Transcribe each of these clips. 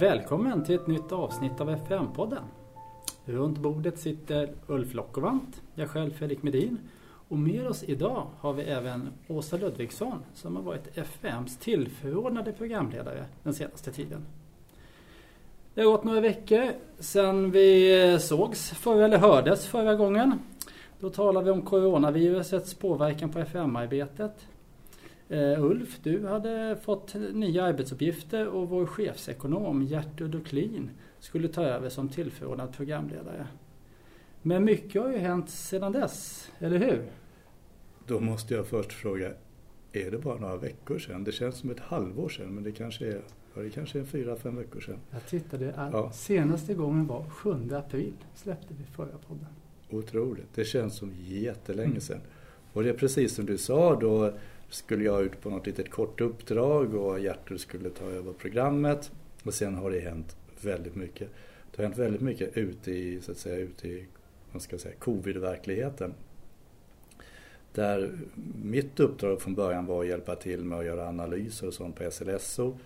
Välkommen till ett nytt avsnitt av FM-podden. Runt bordet sitter Ulf Lockovant, jag själv Fredrik Medin och med oss idag har vi även Åsa Ludvigsson som har varit FMs tillförordnade programledare den senaste tiden. Det har gått några veckor sedan vi sågs förra, eller hördes förra gången. Då talade vi om coronavirusets påverkan på FM-arbetet. Uh, Ulf, du hade fått nya arbetsuppgifter och vår chefsekonom Gertrud Duklin skulle ta över som tillförordnad programledare. Men mycket har ju hänt sedan dess, eller hur? Då måste jag först fråga, är det bara några veckor sedan? Det känns som ett halvår sedan men det kanske är, ja, det kanske är fyra, fem veckor sedan. Jag tittade, ja. senaste gången var 7 april släppte vi förra podden. Otroligt, det känns som jättelänge sedan. Och det är precis som du sa, då skulle jag ut på något litet kort uppdrag och Gertrud skulle ta över programmet. Och sen har det hänt väldigt mycket. Det har hänt väldigt mycket ute i, så att säga, ute i vad ska jag säga, covid-verkligheten. Där mitt uppdrag från början var att hjälpa till med att göra analyser och sånt på SLSO.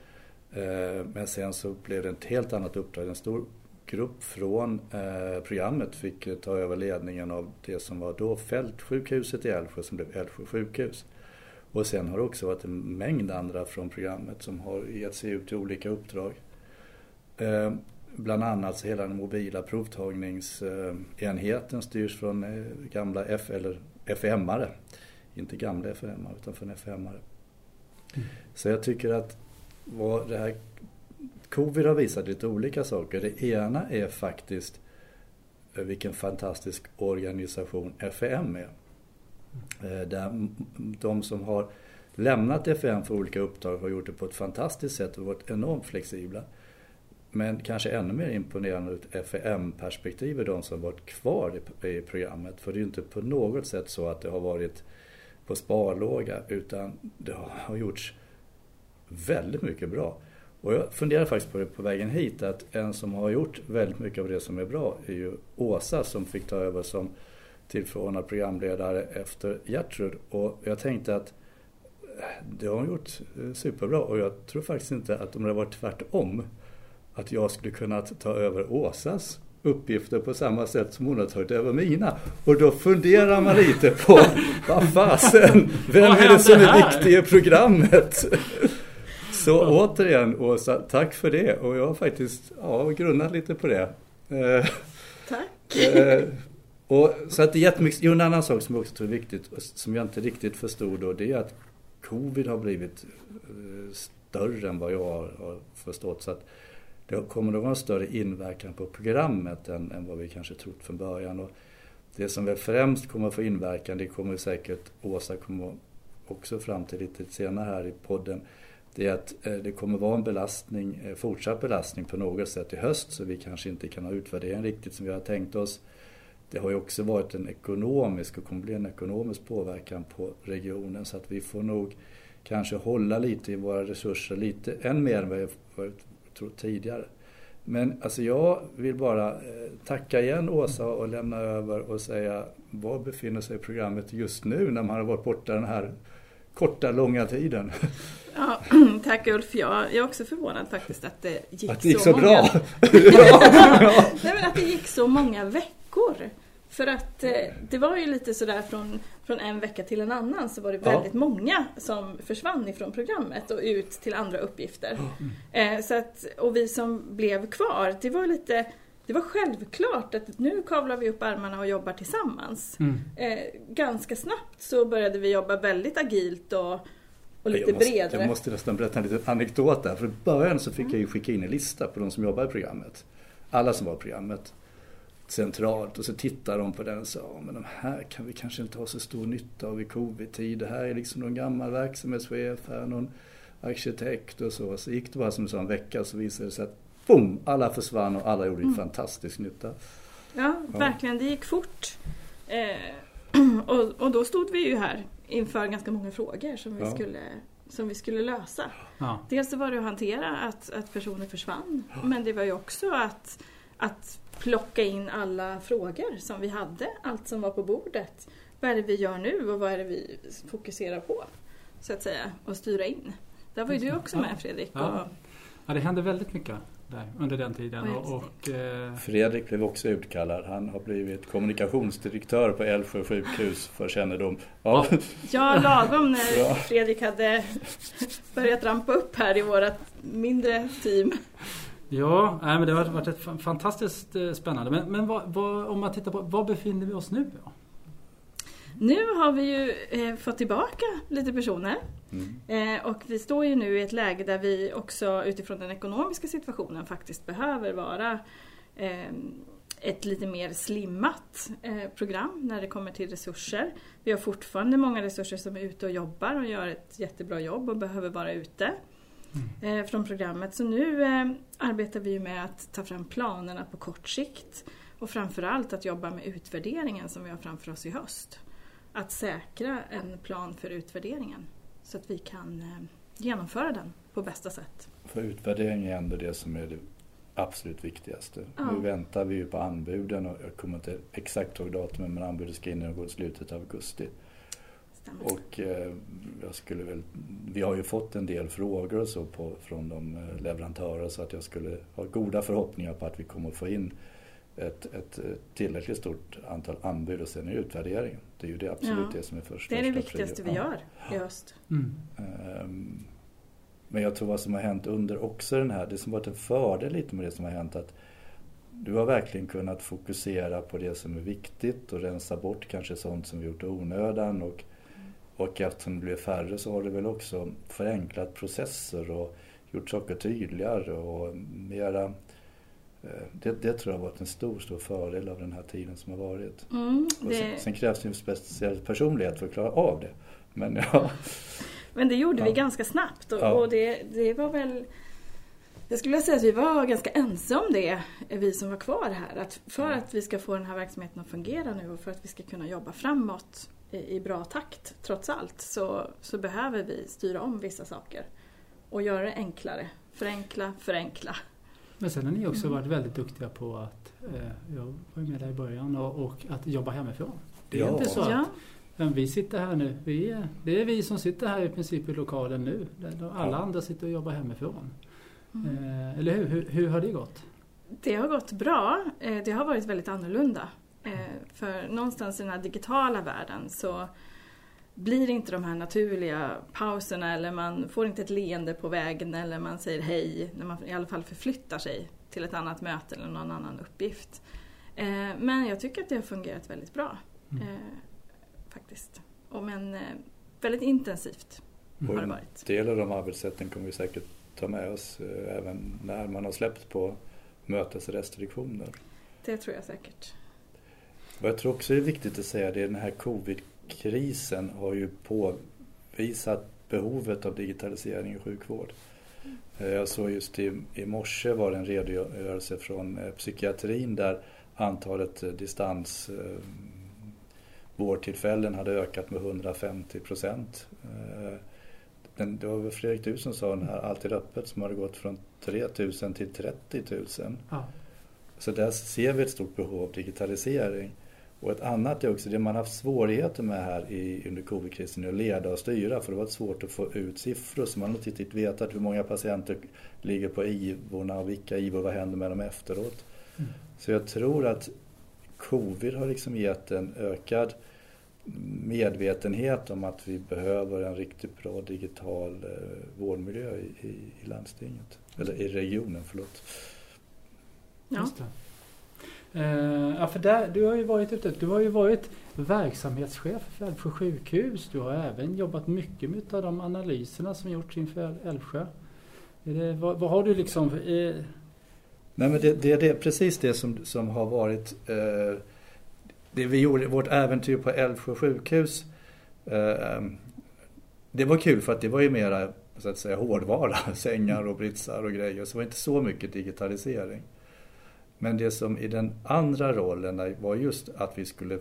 Eh, men sen så blev det ett helt annat uppdrag. En stor grupp från eh, programmet fick ta över ledningen av det som var då fältsjukhuset i Älvsjö som blev Älvsjö sjukhus. Och sen har det också varit en mängd andra från programmet som har gett sig ut till olika uppdrag. Eh, bland annat så hela den mobila provtagningsenheten styrs från eh, gamla F, eller FMare. Inte gamla FMare utan från FMare. Mm. Så jag tycker att vad det här Covid har visat lite olika saker. Det ena är faktiskt eh, vilken fantastisk organisation FM är. Eh, där de som har lämnat FN för olika uppdrag har gjort det på ett fantastiskt sätt och varit enormt flexibla. Men kanske ännu mer imponerande ur ett FEM-perspektiv är de som varit kvar i programmet. För det är ju inte på något sätt så att det har varit på sparlåga utan det har gjorts väldigt mycket bra. Och jag funderar faktiskt på det på vägen hit att en som har gjort väldigt mycket av det som är bra är ju Åsa som fick ta över som tillförordnad programledare efter Gertrud. Och jag tänkte att eh, det har hon gjort eh, superbra och jag tror faktiskt inte att om det varit tvärtom att jag skulle kunna ta över Åsas uppgifter på samma sätt som hon har tagit över mina. Och då funderar man lite på, vad fasen, vem är det som är viktig i programmet? Så återigen Åsa, tack för det. Och jag har faktiskt ja, grunnat lite på det. Eh, tack. Och, så att det är jättemycket, jo, en annan sak som jag också tror är viktigt, som jag inte riktigt förstod då, det är att covid har blivit eh, större än vad jag har, förstått. Så att det kommer att vara en större inverkan på programmet än, än vad vi kanske trott från början. Och det som väl främst kommer att få inverkan, det kommer säkert Åsa kommer också fram till lite senare här i podden, det är att eh, det kommer vara en belastning, eh, fortsatt belastning på något sätt i höst så vi kanske inte kan ha utvärderingen riktigt som vi har tänkt oss. Det har ju också varit en ekonomisk och kommer bli en ekonomisk påverkan på regionen så att vi får nog kanske hålla lite i våra resurser lite än mer än vad jag trott tidigare. Men alltså jag vill bara eh, tacka igen Åsa och lämna över och säga var befinner sig programmet just nu när man har varit borta den här korta, långa tiden? Ja, tack Ulf. Jag är också förvånad faktiskt att det gick, att det gick så, så, många... bra. Nej, att det gick så många veckor. För att eh, det var ju lite sådär från, från en vecka till en annan så var det väldigt ja. många som försvann ifrån programmet och ut till andra uppgifter. Mm. Eh, så att, och vi som blev kvar, det var lite det var självklart att nu kavlar vi upp armarna och jobbar tillsammans. Mm. Eh, ganska snabbt så började vi jobba väldigt agilt och, och lite jag måste, bredare. Jag måste nästan berätta en liten anekdot där. För i början så fick mm. jag ju skicka in en lista på de som jobbar i programmet. Alla som var i programmet centralt och så tittar de på den och sa men de här kan vi kanske inte ha så stor nytta av i covid-tid. Det här är liksom någon gammal verksamhetschef, här någon arkitekt och så. Så gick det bara som en vecka så visade det sig att boom, alla försvann och alla gjorde mm. fantastisk nytta. Ja, ja, verkligen. Det gick fort. Eh, och, och då stod vi ju här inför ganska många frågor som vi, ja. skulle, som vi skulle lösa. Ja. Dels var det att hantera att, att personer försvann, men det var ju också att, att plocka in alla frågor som vi hade, allt som var på bordet. Vad är det vi gör nu och vad är det vi fokuserar på? Så att säga, och styra in. Där var ju du också med Fredrik. Och, Ja, det hände väldigt mycket där under den tiden. Och, och eh... Fredrik blev också utkallad. Han har blivit kommunikationsdirektör på Älvsjö sjukhus för kännedom. Ja, ja lagom när ja. Fredrik hade börjat rampa upp här i vårt mindre team. Ja, nej, men det har varit ett fantastiskt eh, spännande. Men, men vad, vad, om man tittar på, var befinner vi oss nu? Då? Nu har vi ju eh, fått tillbaka lite personer. Mm. Eh, och vi står ju nu i ett läge där vi också utifrån den ekonomiska situationen faktiskt behöver vara eh, ett lite mer slimmat eh, program när det kommer till resurser. Vi har fortfarande många resurser som är ute och jobbar och gör ett jättebra jobb och behöver vara ute mm. Eh, från programmet. Så nu eh, arbetar vi med att ta fram planerna på kort sikt och framförallt att jobba med utvärderingen som vi har framför oss i höst. Att säkra en plan för utvärderingen så att vi kan eh, genomföra den på bästa sätt. För utvärdering är ändå det som är det absolut viktigaste. Ja. Nu väntar vi ju på anbuden och jag kommer inte exakt ihåg datumet men anbudet ska in och gå i slutet av augusti. Stämmer. Och eh, jag skulle väl, vi har ju fått en del frågor och så på, från de eh, leverantörer så att jag skulle ha goda förhoppningar på att vi kommer att få in ett, ett tillräckligt stort antal anbud och sen är utvärderingen. Det är ju det absolut ja, det som är först. Det är det viktigaste vi gör i höst. Mm. Um, men jag tror vad som har hänt under också den här, det som varit en fördel lite med det som har hänt att du har verkligen kunnat fokusera på det som är viktigt och rensa bort kanske sånt som vi gjort onödan och, och eftersom det blir färre så har du väl också förenklat processer och gjort saker tydligare och mera Eh, det, det, tror jag har varit en stor, stor fördel av den här tiden som har varit. Mm, det... sen, sen, krävs det en speciell personlighet för att klara av det. Men, ja. Men det gjorde ja. vi ganska snabbt och, ja. och det, det, var väl jag skulle säga att vi var ganska ense om det, vi som var kvar här. Att för att vi ska få den här verksamheten att fungera nu och för att vi ska kunna jobba framåt i, bra takt trots allt så, så behöver vi styra om vissa saker och göra det enklare. Förenkla, förenkla. Men sen har ni också mm. varit väldigt duktiga på att, eh, jag var ju med där i början, och, och att jobba hemifrån. Det är ja. inte så att ja. men vi sitter här nu, vi är, det är vi som sitter här i princip i lokalen nu. Alla ja. andra sitter och jobbar hemifrån. Mm. Eh, eller hur? hur? hur? har det gått? Det har gått bra. Eh, det har varit väldigt annorlunda. Eh, för någonstans i den här digitala världen så blir inte de här naturliga pauserna eller man får inte ett leende på vägen eller man säger hej när man i alla fall förflyttar sig till ett annat möte eller någon annan uppgift. Eh, men jag tycker att det har fungerat väldigt bra. Mm. Eh, faktiskt. Och men eh, väldigt intensivt mm. har det varit. En del av de arbetssätten kommer vi säkert ta med oss även när man har släppt på mötesrestriktioner. Det tror jag säkert. Och jag tror också det är viktigt att säga det den här covid krisen har ju påvisat behovet av digitalisering i sjukvård. Eh, jag såg just i, i morse var det en redogörelse från eh, psykiatrin där antalet eh, distansvårdtillfällen hade ökat med 150 procent. Det var väl Fredrik du som sa den här Alltid öppet som hade gått från 3 000 till 30 000. Ja. Så där ser vi ett stort behov av digitalisering. Och ett annat är också det man haft svårigheter med här i, under covid-krisen, att leda och styra för det har varit svårt att få ut siffror så man har inte riktigt vetat hur många patienter ligger på IVorna och vilka IVor, vad händer med dem efteråt. Mm. Så jag tror att covid har liksom gett en ökad medvetenhet om att vi behöver en riktigt bra digital eh, vårdmiljö i, i, i landstinget, eller i regionen, förlåt. Ja. Uh, ja, för där, du har ju varit ute, du har ju varit verksamhetschef för Älvsjö sjukhus. Du har även jobbat mycket med de analyserna som gjorts inför Älvsjö. Det, vad, vad, har du liksom... Eh... Nej men det, det, det är precis det som, som har varit eh, det vi gjorde, vårt äventyr på Älvsjö sjukhus. Eh, det var kul för att det var ju mera så att säga hårdvara, sängar och britsar och grejer. Så det var inte så mycket digitalisering. Men det som i den andra rollen var just att vi skulle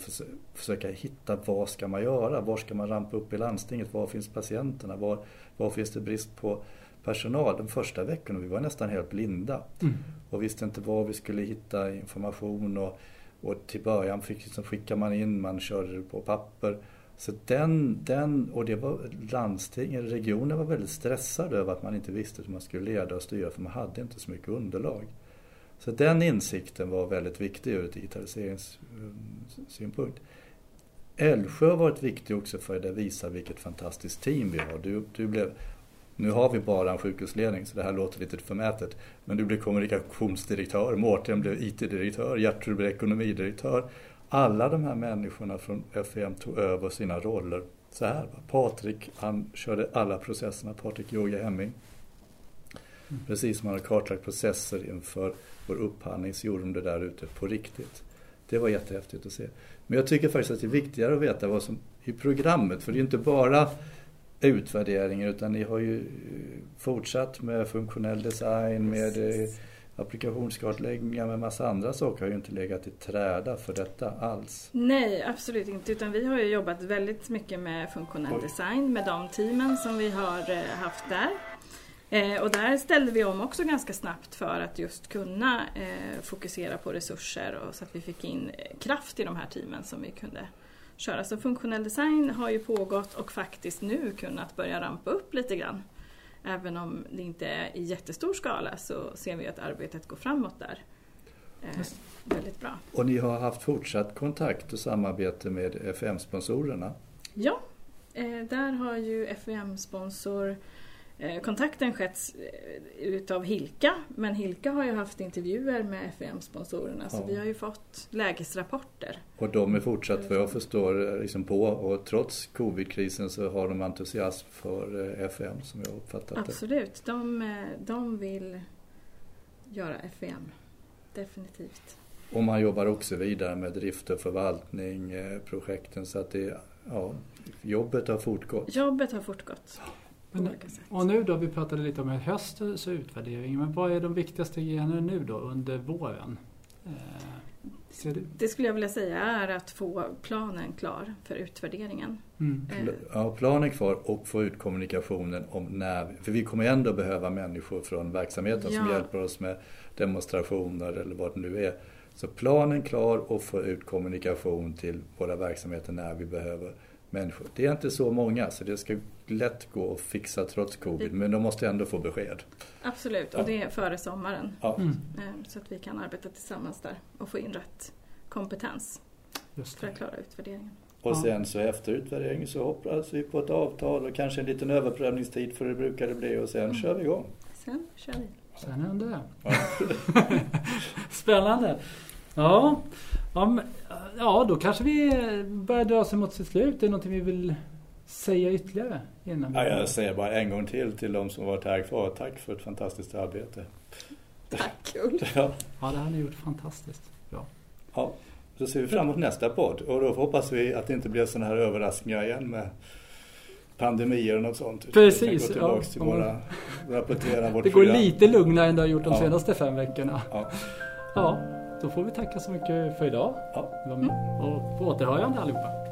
försöka hitta vad ska man göra? Var ska man rampa upp i landstinget? Var finns patienterna? Var, var finns det brist på personal? De första veckorna vi var nästan helt blinda mm. och visste inte var vi skulle hitta information. Och, och till början fick, liksom, skickade man in, man körde på papper Så den, den, och det var landstingen, regionen var väldigt stressade över att man inte visste hur man skulle leda och styra för man hade inte så mycket underlag. Så den insikten var väldigt viktig ur digitaliseringssynpunkt. Älvsjö har varit viktig också för att det visar vilket fantastiskt team vi har. Du, du blev, nu har vi bara en sjukhusledning så det här låter lite förmätet. Men du blev kommunikationsdirektör, Mårten blev IT-direktör, Gertrud blev ekonomidirektör. Alla de här människorna från FEM tog över sina roller så här. Patrik, han körde alla processerna, Patrik Yoga Hemming. Precis som han har kartlagt processer inför vår upphandling så gjorde de det där ute på riktigt. Det var jättehäftigt att se. Men jag tycker faktiskt att det är viktigare att veta vad som i programmet, för det är inte bara utvärderingar utan ni har ju fortsatt med funktionell design, med eh, applikationskartläggningar med massa andra saker har ju inte legat i träda för detta alls. Nej, absolut inte. Utan vi har ju jobbat väldigt mycket med funktionell Oj. design med de teamen som vi har eh, haft där. Eh, och där ställde vi om också ganska snabbt för att just kunna eh, fokusera på resurser och så att vi fick in eh, kraft i de här teamen som vi kunde köra. Så funktionell design har ju pågått och faktiskt nu kunnat börja rampa upp lite grann. Även om det inte är i jättestor skala så ser vi att arbetet går framåt där. Eh, väldigt bra. Och ni har haft fortsatt kontakt och samarbete med FM-sponsorerna? Ja, eh, där har ju FM-sponsor kontakten skett eh, utav Hilka, men Hilka har ju haft intervjuer med FM-sponsorerna så vi har ju fått lägesrapporter. Och de är fortsatt vad jag förstår liksom på och trots covid-krisen så har de entusiasm för FM som jag uppfattat det. Absolut, de, de vill göra FM. Definitivt. Och man jobbar också vidare med drift och förvaltning, projekten så att det, ja, jobbet har fortgått. Jobbet har fortgått. Men, och nu då, vi pratade lite om höstens utvärdering, men vad är de viktigaste grejerna nu då under våren? Eh, det skulle jag vilja säga är att få planen klar för utvärderingen. Mm. Eh. Ja, planen kvar och få ut kommunikationen om när, för vi kommer ändå behöva människor från verksamheten ja. som hjälper oss med demonstrationer eller vad det nu är. Så planen klar och få ut kommunikation till våra verksamheter när vi behöver människor. Det är inte så många så det ska lätt gå att fixa trots covid men de måste ändå få besked. Absolut och det är före sommaren. Ja. Mm. Eh, så att vi kan arbeta tillsammans där och få in rätt kompetens för att klara utvärderingen. Och sen så efter utvärderingen så hoppas vi på ett avtal och kanske en liten överprövningstid för det brukar det bli och sen mm. kör vi igång. Sen kör vi. Sen händer det. Ja. Spännande. Ja, ja, ja, då kanske vi börjar dra oss mot sitt slut. Är det någonting vi vill säga ytterligare? Innan ja, jag säger bara en gång till till de som varit här kvar. Tack för ett fantastiskt arbete. Tack Ulf. Ja. ja, det har ni gjort fantastiskt bra. Ja, så ser vi fram emot nästa podd. Och då hoppas vi att det inte blir sådana här överraskningar igen med pandemier och något sånt. Precis. Vi kan gå tillbaka ja, till våra, rapportera vårt Det går program. lite lugnare än det har gjort de ja. senaste fem veckorna. Ja. ja. Då får vi tacka så mycket för idag. Ja. Och på återhörande allihopa.